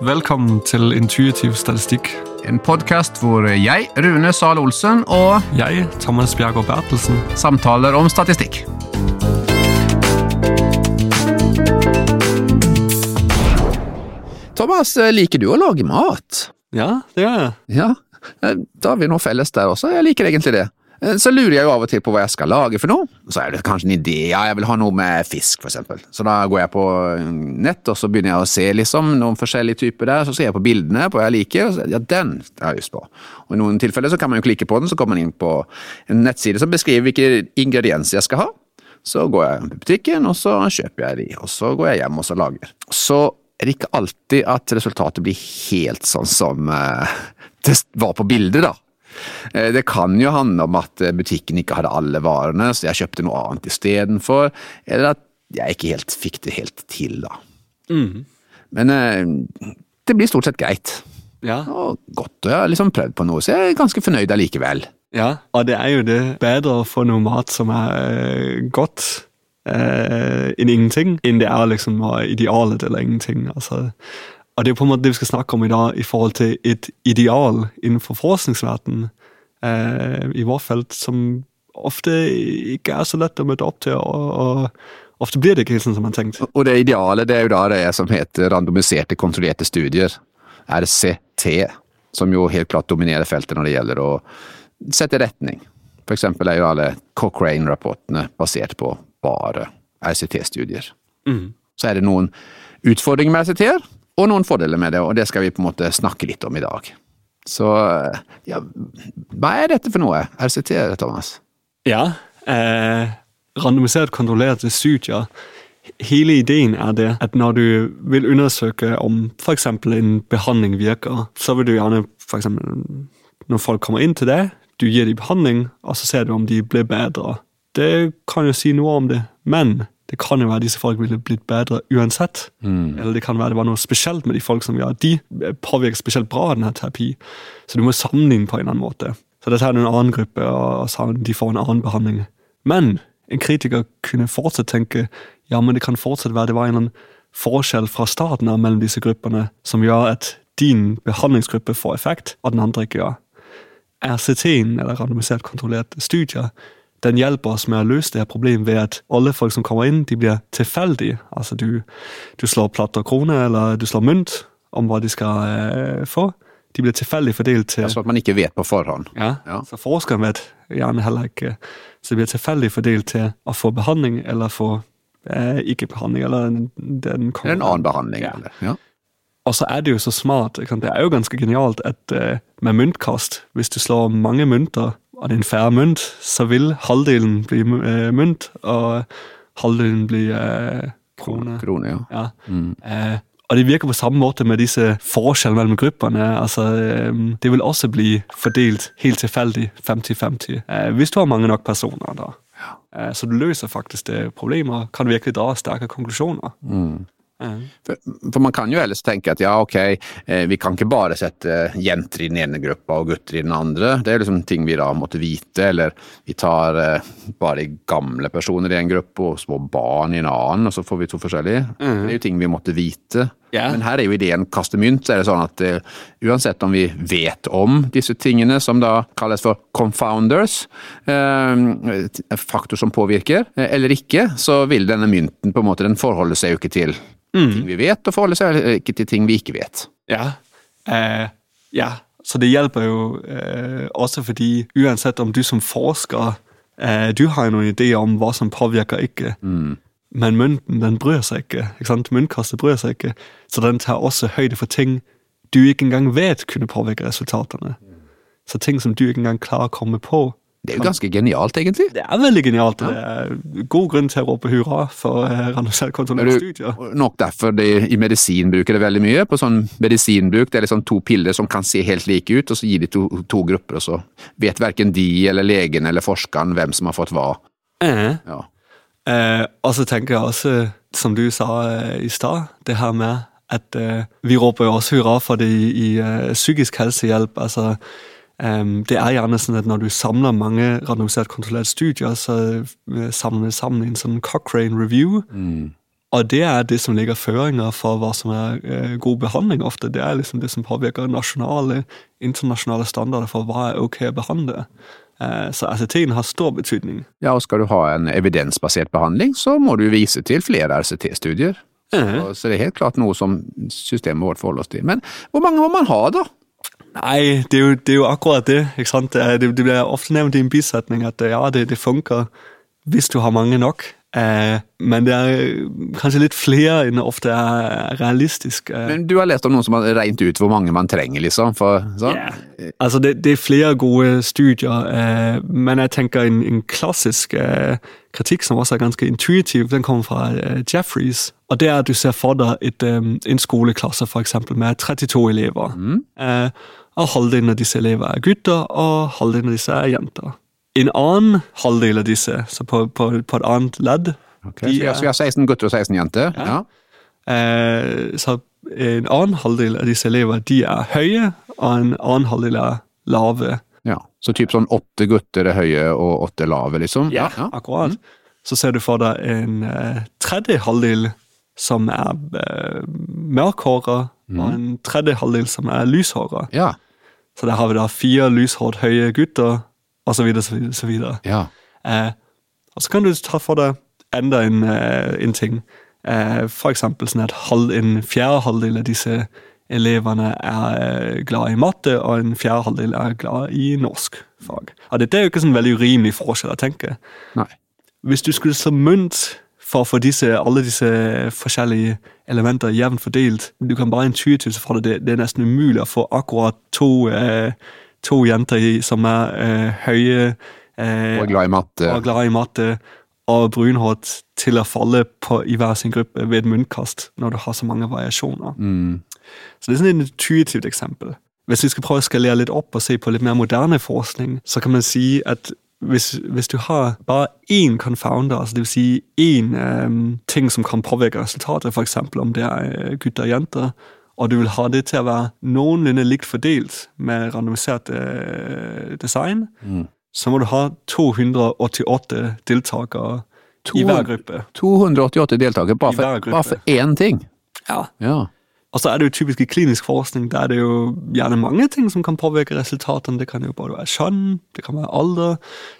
Velkommen til Intuitiv statistikk. En podkast hvor jeg, Rune Sahl Olsen, og Jeg, Thomas Bjergård Bertelsen. samtaler om statistikk. Thomas, liker du å lage mat? Ja, det gjør jeg. Ja, eh, da har vi noe felles der også. Jeg liker egentlig det. Eh, Så lurer jeg jo av og til på hva jeg skal lage for noe. Så er det kanskje en idé, ja, jeg vil ha noe med fisk, for eksempel. Så da går jeg på nett, og så begynner jeg å se liksom noen forskjellige typer der. Så ser jeg på bildene på hva jeg liker, og så, ja, den har jeg lyst på. Og i noen tilfeller så kan man jo klikke på den, så kommer man inn på en nettside som beskriver hvilke ingredienser jeg skal ha. Så går jeg på butikken, og så kjøper jeg de, og så går jeg hjem og så lager. Så er det ikke alltid at resultatet blir helt sånn som eh, det var på bildet, da. Eh, Det kan jo handle om at eh, butikken ikke hadde alle varene, så jeg kjøpte noe annet istedenfor. Eller at jeg ikke helt fikk det helt til, da. Men eh, det blir stort sett greit. Ja. Og godt. Og jeg har liksom prøvd på noe, så jeg er ganske fornøyd allikevel. ja. Og det er jo det bedre å få noe mat som er godt enn ingenting, enn det er liksom å idealet eller ingenting. Altså, og det er på en måte det vi skal snakke om i dag i forhold til et ideal innenfor forskningsverdenen øh, i vårt felt, som ofte ikke er så lett å møte opp til, og, og ofte blir det ikke sånn som man tenkte. Og det idealet det er jo da det som heter randomiserte kontrollerte studier, RCT, som jo helt klart dominerer feltet når det gjelder å sette retning. For eksempel er jo alle Cochrane-rapportene basert på bare RCT-studier. Så er det noen utfordringer med RCT-er, og noen fordeler med det, og det skal vi på en måte snakke litt om i dag. Så ja, hva er dette for noe, RCT, Thomas? Ja, eh, randomisert kontrollerte studier. Hele ideen er det at når du vil undersøke om f.eks. en behandling virker, så vil du gjerne f.eks. når folk kommer inn til deg, du gir dem behandling, og så ser du om de blir bedre. Det kan jo si noe om det, men det kan jo være disse folk ville blitt bedre uansett. Eller det kan være det var noe spesielt med de folk som at de påvirker spesielt bra av denne terapi. Så du må sammenligne på en eller annen måte. Så dette er en annen gruppe, og de får en annen behandling. Men en kritiker kunne fortsatt tenke ja, men det kan fortsatt være det var en eller annen forskjell fra starten av mellom disse gruppene som gjør at din behandlingsgruppe får effekt, og den andre ikke gjør. RCT-en, eller randomisert kontrollert studier, den hjelper oss med å løse det her problemet ved at alle folk som kommer inn, de blir tilfeldige. Altså du, du slår og krone, eller du slår mynt om hva de skal eh, få. De blir tilfeldig fordelt til Altså at man ikke vet på forhånd. ja. Ja. Så forskeren vet gjerne heller ikke. Så de blir tilfeldig fordelt til å få behandling eller få eh, ikke behandling. Eller den, den Eller en annen behandling. Ja. Eller, ja. Og så er det jo så smart. Det er jo ganske genialt at eh, med myntkast, hvis du slår mange mynter, og det er en færre mynt, så vil halvdelen bli eh, mynt, og halvdelen blir kroner. krone. Krone, ja. Ja. Mm. og det virker på samme måte med disse forskjellene mellom gruppene. Altså, det vil også bli fordelt helt tilfeldig 50-50, eh, hvis du har mange nok personer. da. Så du løser faktisk det problemet og kan virkelig dra sterke konklusjoner. Eh, For, for man kan jo ellers tenke at ja, ok, eh, vi kan ikke bare sette jenter i den ene gruppa og gutter i den andre. Det er liksom ting vi da måtte vite, eller vi tar eh, bare gamle personer i en gruppe og små barn i en annen, og så får vi to forskjellige. Det er jo ting vi måtte vite. Yeah. Men her er jo ideen kaste mynt, er det sånn at eh, uansett om vi vet om disse tingene, som da kalles for confounders, eh, faktor som påvirker, eh, eller ikke, så vil denne mynten på en måte, den forholder seg jo ikke til ting vi vet, og forholde seg til ting vi ikke vet. Ja. Eh, ja. Så det hjelper jo eh, også fordi uansett om du som forsker eh, Du har jo noen ideer om hva som påvirker ikke. Men mynten den bryr seg ikke. ikke sant? Myntkastet bryr seg ikke. Så den tar også høyde for ting du ikke engang vet kunne påvirke resultatene. Så ting som du ikke engang klarer å komme på. Det er jo ganske genialt, egentlig. Det er veldig genialt. og Det er god grunn til å rope hurra for eh, randomisert Er kontrollerte studier. Nok derfor de i medisin bruker det veldig mye. På sånn medisinbruk, det er liksom to piller som kan se helt like ut, og så gir de to, to grupper, og så vet verken de eller legen eller forskeren hvem som har fått hva. Eh. Ja. Eh, og så tenker jeg også, som du sa eh, i stad, det her med at eh, vi roper jo også hurra for det i, i eh, psykisk helsehjelp. Altså, det er gjerne sånn at når du samler mange randomisert kontrollerte studier, så eh, samler vi sammen i en sånn Cochrane review. Og det er det som ligger føringer for hva som er eh, god behandling ofte. Det er liksom det som påvirker nasjonale, internasjonale standarder for hva er ok å behandle. Eh, så RCT-en har stor betydning. Ja, og skal du ha en evidensbasert behandling, så må du vise til flere RCT-studier. Så, så det er helt klart noe som systemet vårt forholder oss til. Men hvor mange må man ha, da? Nei, det er, jo, det er jo akkurat det. ikke sant? Det, det, bliver ofte nævnt i en bisætning, at ja, det, det funker hvis du har mange nok. Eh, men det er kanskje litt flere enn det ofte er realistisk. Eh, Men du har lest om noen som har regnet ut hvor mange man trenger, liksom? For, sånn? Ja. Altså, det, det er flere gode studier, eh, men jeg tenker en, en klassisk kritikk som også er ganske intuitiv, den kommer fra Jeffreys. Og det er at du ser for deg et, eh, en skoleklasse for eksempel, med 32 elever. Eh, og halvdelen av disse elever er gutter, og halvdelen av disse er jenter. En annen halvdel av disse, så på, på, på et annet ledd Ok, Så vi har, så vi har 16 gutter og 16 jenter? Ja. Eh, så en annen halvdel av disse elever de er høye, og en annen halvdel er lave. ja. Så typ sånn åtte gutter er høye og åtte lave, liksom? Ja, akkurat. Så ser du for deg en eh, tredje halvdel som er eh, mørkhåra, og en tredje halvdel som er lyshåra. Ja. Så der har vi da fire lyshåret høye gutter, og så videre, så videre. Så videre. ja. Eh, og så kan du ta for deg enda en, eh, en ting. Eh, for eksempel sånn at halv, en fjerde halvdel av disse elevene er eh, glad i matte, og en fjerde halvdel er glad i norsk fag. Og det, det er jo ikke sånn veldig urimelig forskjell å tenke. Nei. Hvis du skulle slå mynt for å få disse, alle disse forskjellige elementer jevnt fordelt, du kan bare intuitivt deg det, det er nesten umulig å få akkurat to, eh, to jenter i, som er eh, høye eh, Og glad i matte. og glad i matte og brunhåret til å falle på, i hver sin gruppe ved et munnkast, når du har så mange variasjoner. Mm. Så det er sånn et intuitivt eksempel. Hvis vi skal prøve å skalere litt opp og se på litt mer moderne forskning, så kan man si at hvis, hvis du har bare én confounder, altså det vil si én um, ting som kan påvirke resultatet, f.eks. om det er eh, gutter og jenter, og du vil ha det til å være noenlunde likt fordelt med randomisert eh, design, så må du ha 288 deltakere i hver gruppe. 288 deltakere bare for, bare for én ting. Ja. Ja. Og så er det jo typisk i klinisk forskning, der er det jo gjerne mange ting som kan påvirke resultatene. Det kan jo både være kjønn, det kan være alder,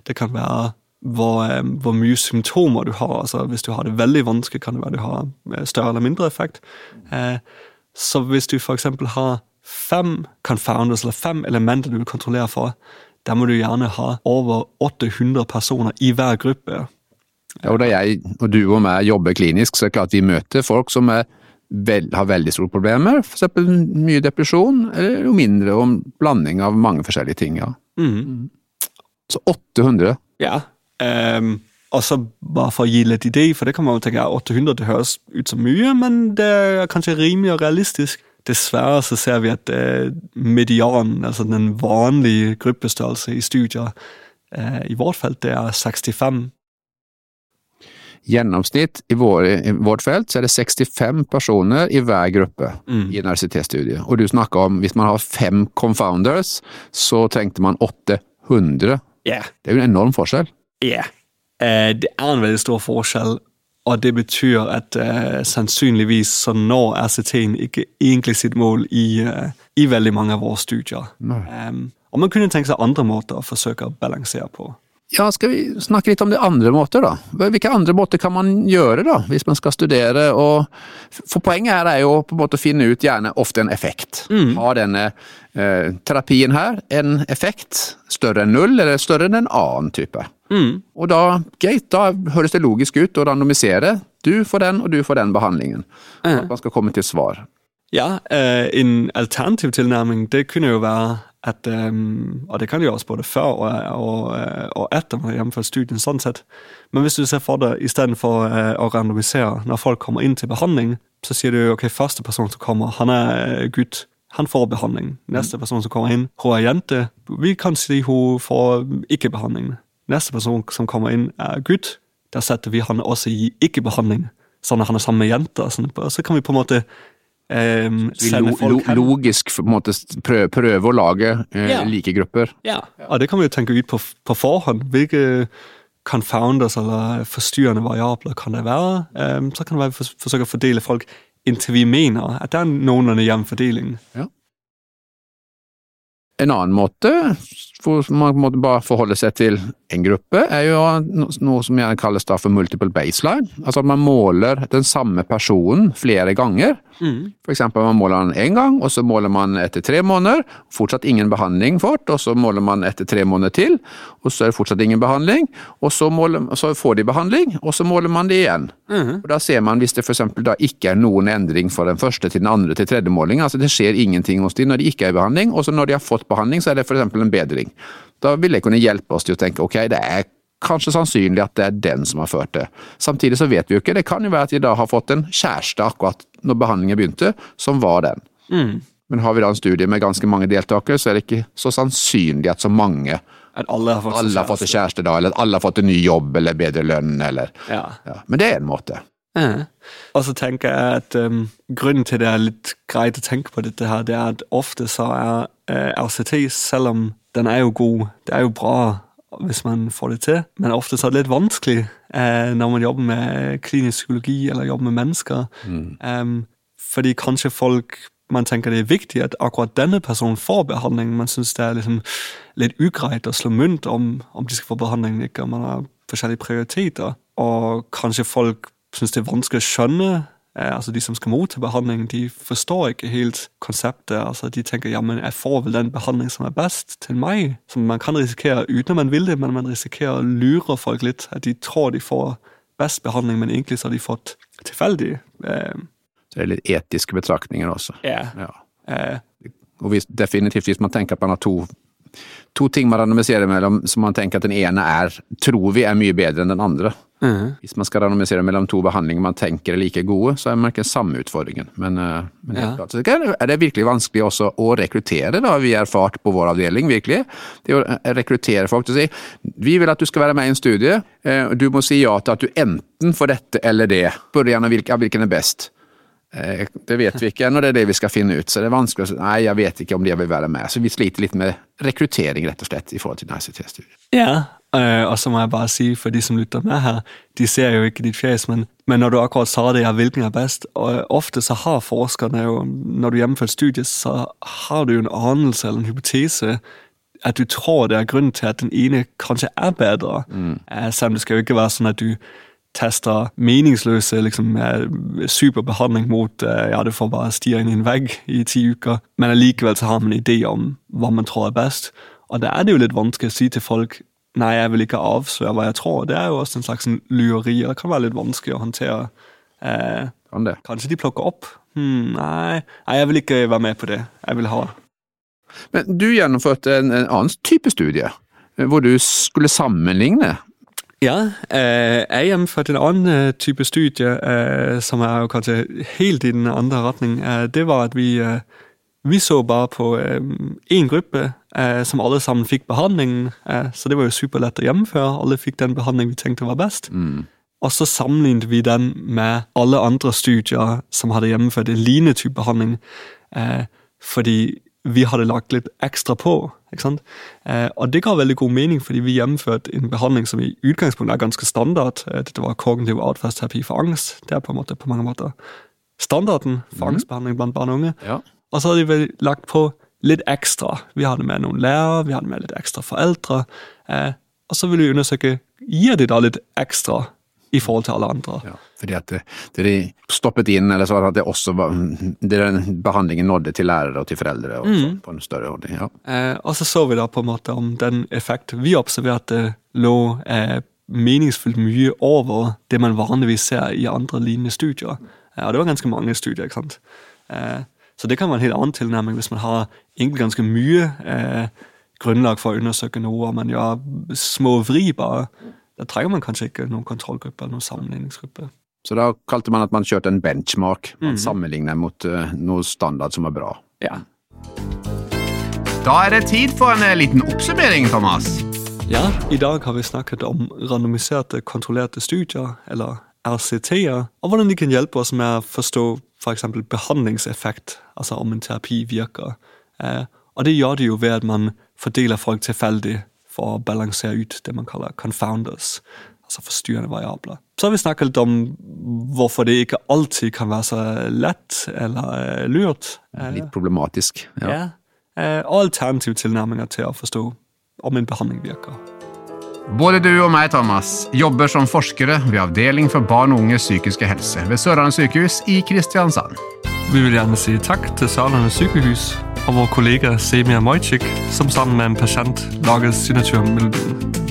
det kan være hvor, eh, hvor mye symptomer du har. Altså Hvis du har det veldig vanskelig, kan det være du har eh, større eller mindre effekt. Så hvis du f.eks. har fem confounders, eller fem elementer du vil kontrollere for, der må du gjerne ha over 800 personer i hver gruppe. Ja, og da jeg og du og meg jobber klinisk, så er det klart vi møter folk som vel, har veldig store problemer, eksempel mye depresjon, eller jo mindre, en blanding av mange forskjellige ting, ja. Så 800. Ja. ehm, og så bare for å gi litt idé, for det kan man jo tenke ja, 800 det høres ut som mye, men det er kanskje rimelig og realistisk. Dessverre så ser vi at eh, medianen, altså den vanlige gruppestørrelse i studier eh, i vårt felt, det er 65. Gjennomsnitt i, vår, i vårt felt så er det 65 personer i hver gruppe Mm. i RCT-studie. Og du snakker om hvis man har fem confounders, så trengte man 800. Yeah. Det er jo en enorm forskjell. Ja. Eh, det er en veldig stor forskjell, og det betyr at eh, sannsynligvis så når RCT-en ikke egentlig sitt mål i, eh, i veldig mange av våre studier. Um, og man kunne tenke seg andre måter å forsøke å balansere på. Ja, skal vi snakke litt om det andre måter, da? Hvilke andre måter kan man gjøre, da, hvis man skal studere og For poenget her er jo på en måte å finne ut gjerne ofte en effekt. Har denne eh, terapien her en effekt større enn null, eller større enn en annen type? Og da, greit, da høres det logisk ut å randomisere. Du får den, og du får den behandlingen. For at man skal komme til svar. Ja, eh, en alternativ tilnærming, det kunne jo være at, ehm, og det kan gjøres både før og, og, eh, etter gjennomført studien, sånn sett. Men hvis du ser for deg, istedenfor uh, å randomisere, når folk kommer inn til behandling, så sier du ok, første person som kommer, han er eh, gutt, han får behandling. Neste person som kommer inn, hun er jente, vi kan si hun får ikke behandling. Neste person som kommer inn er gutt, der setter vi han også i ikke-behandling, sånn at han er sammen med jenter. Sånn, så kan vi på en måte Um, sende lo, lo, logisk på en måte prøve, prøve å lage eh, yeah. like grupper. Ja, og det kan vi jo tenke ut på, på forhånd. Hvilke confounders eller forstyrrende variabler kan det være. Um, så kan være for, forsøke å fordele folk inntil vi mener at det er noenlunde jevn fordeling. Ja. En annen måte, hvor man må bare forholde seg til en gruppe, er jo noe som gjerne kalles for multiple baseline. Altså at man måler den samme personen flere ganger. Mm. Eksempel man måler den én gang, og så måler man etter tre måneder. Fortsatt ingen behandling fort, og så måler man etter tre måneder til, og så er det fortsatt ingen behandling. Og så, måler, så får de behandling, og så måler man det igjen. Mm. Og Da ser man hvis det f.eks. da ikke er noen endring fra den første til den andre til tredje måling, altså det skjer ingenting hos de når de ikke er i behandling, og så når de har fått behandling, så er det f.eks. en bedring. Da vil det kunne hjelpe oss til å tenke ok, det er kanskje sannsynlig at det er den som har ført det. Samtidig så vet vi jo ikke, det kan jo være at de da har fått en kjæreste akkurat når behandlingen begynte, som var den. Mm. Men har vi da en studie med ganske mange deltakere, så er det ikke så sannsynlig at så mange at alle har fått, alle har fått en kjæreste da, eller at alle har fått en ny jobb eller bedre lønn, eller ja. ja. Men det er en måte. Ja. Og så tenker jeg at um, grunnen til det er litt greit å tenke på dette her, det er at ofte så er uh, eh, RCT, selv om den er jo god, det er jo bra hvis man får det til. Men ofte så er det litt vanskelig eh, når man jobber med klinisk psykologi eller jobber med mennesker. Mm. Um, fordi kanskje folk man tenker det er viktig at akkurat denne personen får behandling. Man syns det er liksom litt ugreit å slå mynt om, om de skal få behandling ikke. Man har forskjellige prioriteter. Og kanskje folk syns det er vanskelig å skjønne altså De som skal motta behandling, de forstår ikke helt konseptet. altså De tenker ja, men jeg får vel den behandling som er best til meg. Som man kan risikere uten at man vil det, men man risikerer å lure folk litt. At de tror de får best behandling, men egentlig så har de fått tilfeldig. Eh, så det er litt etiske betraktninger også. Yeah. Ja. Eh. Og hvis, definitivt hvis man tenker at man har to to ting man randomiserer mellom som man tenker at den ene er, tror vi er mye bedre enn den andre. Mm. Hvis man skal randomisere mellom to behandlinger man tenker er like gode, så er man ikke samme utfordringen. Men, eh, men ja. klart, så er det virkelig vanskelig også å rekruttere, da vi erfart på vår avdeling, virkelig. Det å eh, rekruttere folk til å si vi vil at du skal være med i en studie, eh, du må si ja til at du enten får dette eller det. Spør gjerne hvilken er best. Eh, det vet vi ikke ennå, det er det vi skal finne ut. Så det er vanskelig å si nei, jeg vet ikke om de vil være med. Så vi sliter litt med rekruttering, rett og slett, i forhold til ICT-studiet. Ja, eh, og så må jeg bare si for de som lytter med her, de ser jo ikke ditt fjes, men, men når du akkurat sa det, ja, hvilken er best og Ofte så har forskerne jo, når du gjennomfører studiet, så har du jo en anelse eller en hypotese at du tror det er grunnen til at den ene kanskje er bedre. Mm. Eh, selv om det skal jo ikke være sånn at du tester meningsløse liksom, superbehandling mot eh, ja, du får bare stirre inn i en vegg i ti uker, men allikevel så har man en idé om hva man tror er best. Og da er det jo litt vanskelig å si til folk nei, jeg vil ikke avsløre hva jeg tror. Det er jo også en slags lureri, og det kan være litt vanskelig å håndtere. Eh, kan det? Kanskje de plukker opp. Hmm, nei, nei, jeg vil ikke være med på det. Jeg vil ha Men du gjennomførte en, en annen type studie, hvor du skulle sammenligne ja, øh, jeg gjennomførte en annen øh, type studie, øh, som er jo kanskje helt i den andre retning. det var at vi, vi så bare på én gruppe som alle sammen fikk behandlingen. så det var jo superlett å gjennomføre. Alle fikk den behandlingen vi tenkte var best. Mm. Og så sammenlignet vi den med alle andre studier som hadde gjennomført en lignende type behandling. fordi vi hadde lagt litt ekstra på. ikke sant? Eh, og det ga veldig god mening, fordi vi gjennomførte en behandling som i utgangspunktet er ganske standard. Eh, dette var kognitiv atferdsterapi for angst. Det er på en måte på mange måter standarden for mm. angstbehandling blant barn og unge. Ja. Og så hadde vi lagt på litt ekstra. Vi hadde med noen lærere, vi hadde med litt ekstra foreldre. Eh, og så ville vi undersøke gir de da litt ekstra i forhold til alle andre. Ja, fordi at dere stoppet inn, eller så det at det også var, den behandlingen nådde til lærere og til foreldre også, mm. på en større ordning. Ja. Eh, og så så vi da på en måte om den effekt vi observerte lå eh, meningsfullt mye over det man vanligvis ser i andre lignende studier. Eh, og det var ganske mange studier. ikke sant? Eh, så det kan være en helt annen tilnærming hvis man har egentlig ganske mye eh, grunnlag for å undersøke noe, og man gjør små vri bare da trenger man kanskje ikke noen kontrollgruppe eller noen sammenligningsgruppe. Så da kalte man at man kjørte en benchmark, man mm. sammenligner mot uh, noe standard som er bra. Ja. Da er det tid for en uh, liten oppsummering, Thomas. Ja, i dag har vi snakket om randomiserte, kontrollerte studier, eller RCT-er, og hvordan de kan hjelpe oss med å forstå f.eks. For behandlingseffekt, altså om en terapi virker. Eh, og det gjør de jo ved at man fordeler folk tilfeldig for å balansere ut det man kaller confounders, altså forstyrrende variabler. Så har vi snakket litt om hvorfor det ikke alltid kan være så lett eller eh, lurt. Eh, Litt problematisk. Ja. ja. Eh, Og alternative tilnærminger til å forstå om en behandling virker. Både du og meg, Thomas, jobber som forskere ved Avdeling for barn og unges psykiske helse ved Sørlandet sykehus i Kristiansand. Vi vil gjerne si takk til Sørlandet sykehus og vår kollega Semir Mojcik, som sammen med en pasient lager signaturmelodien.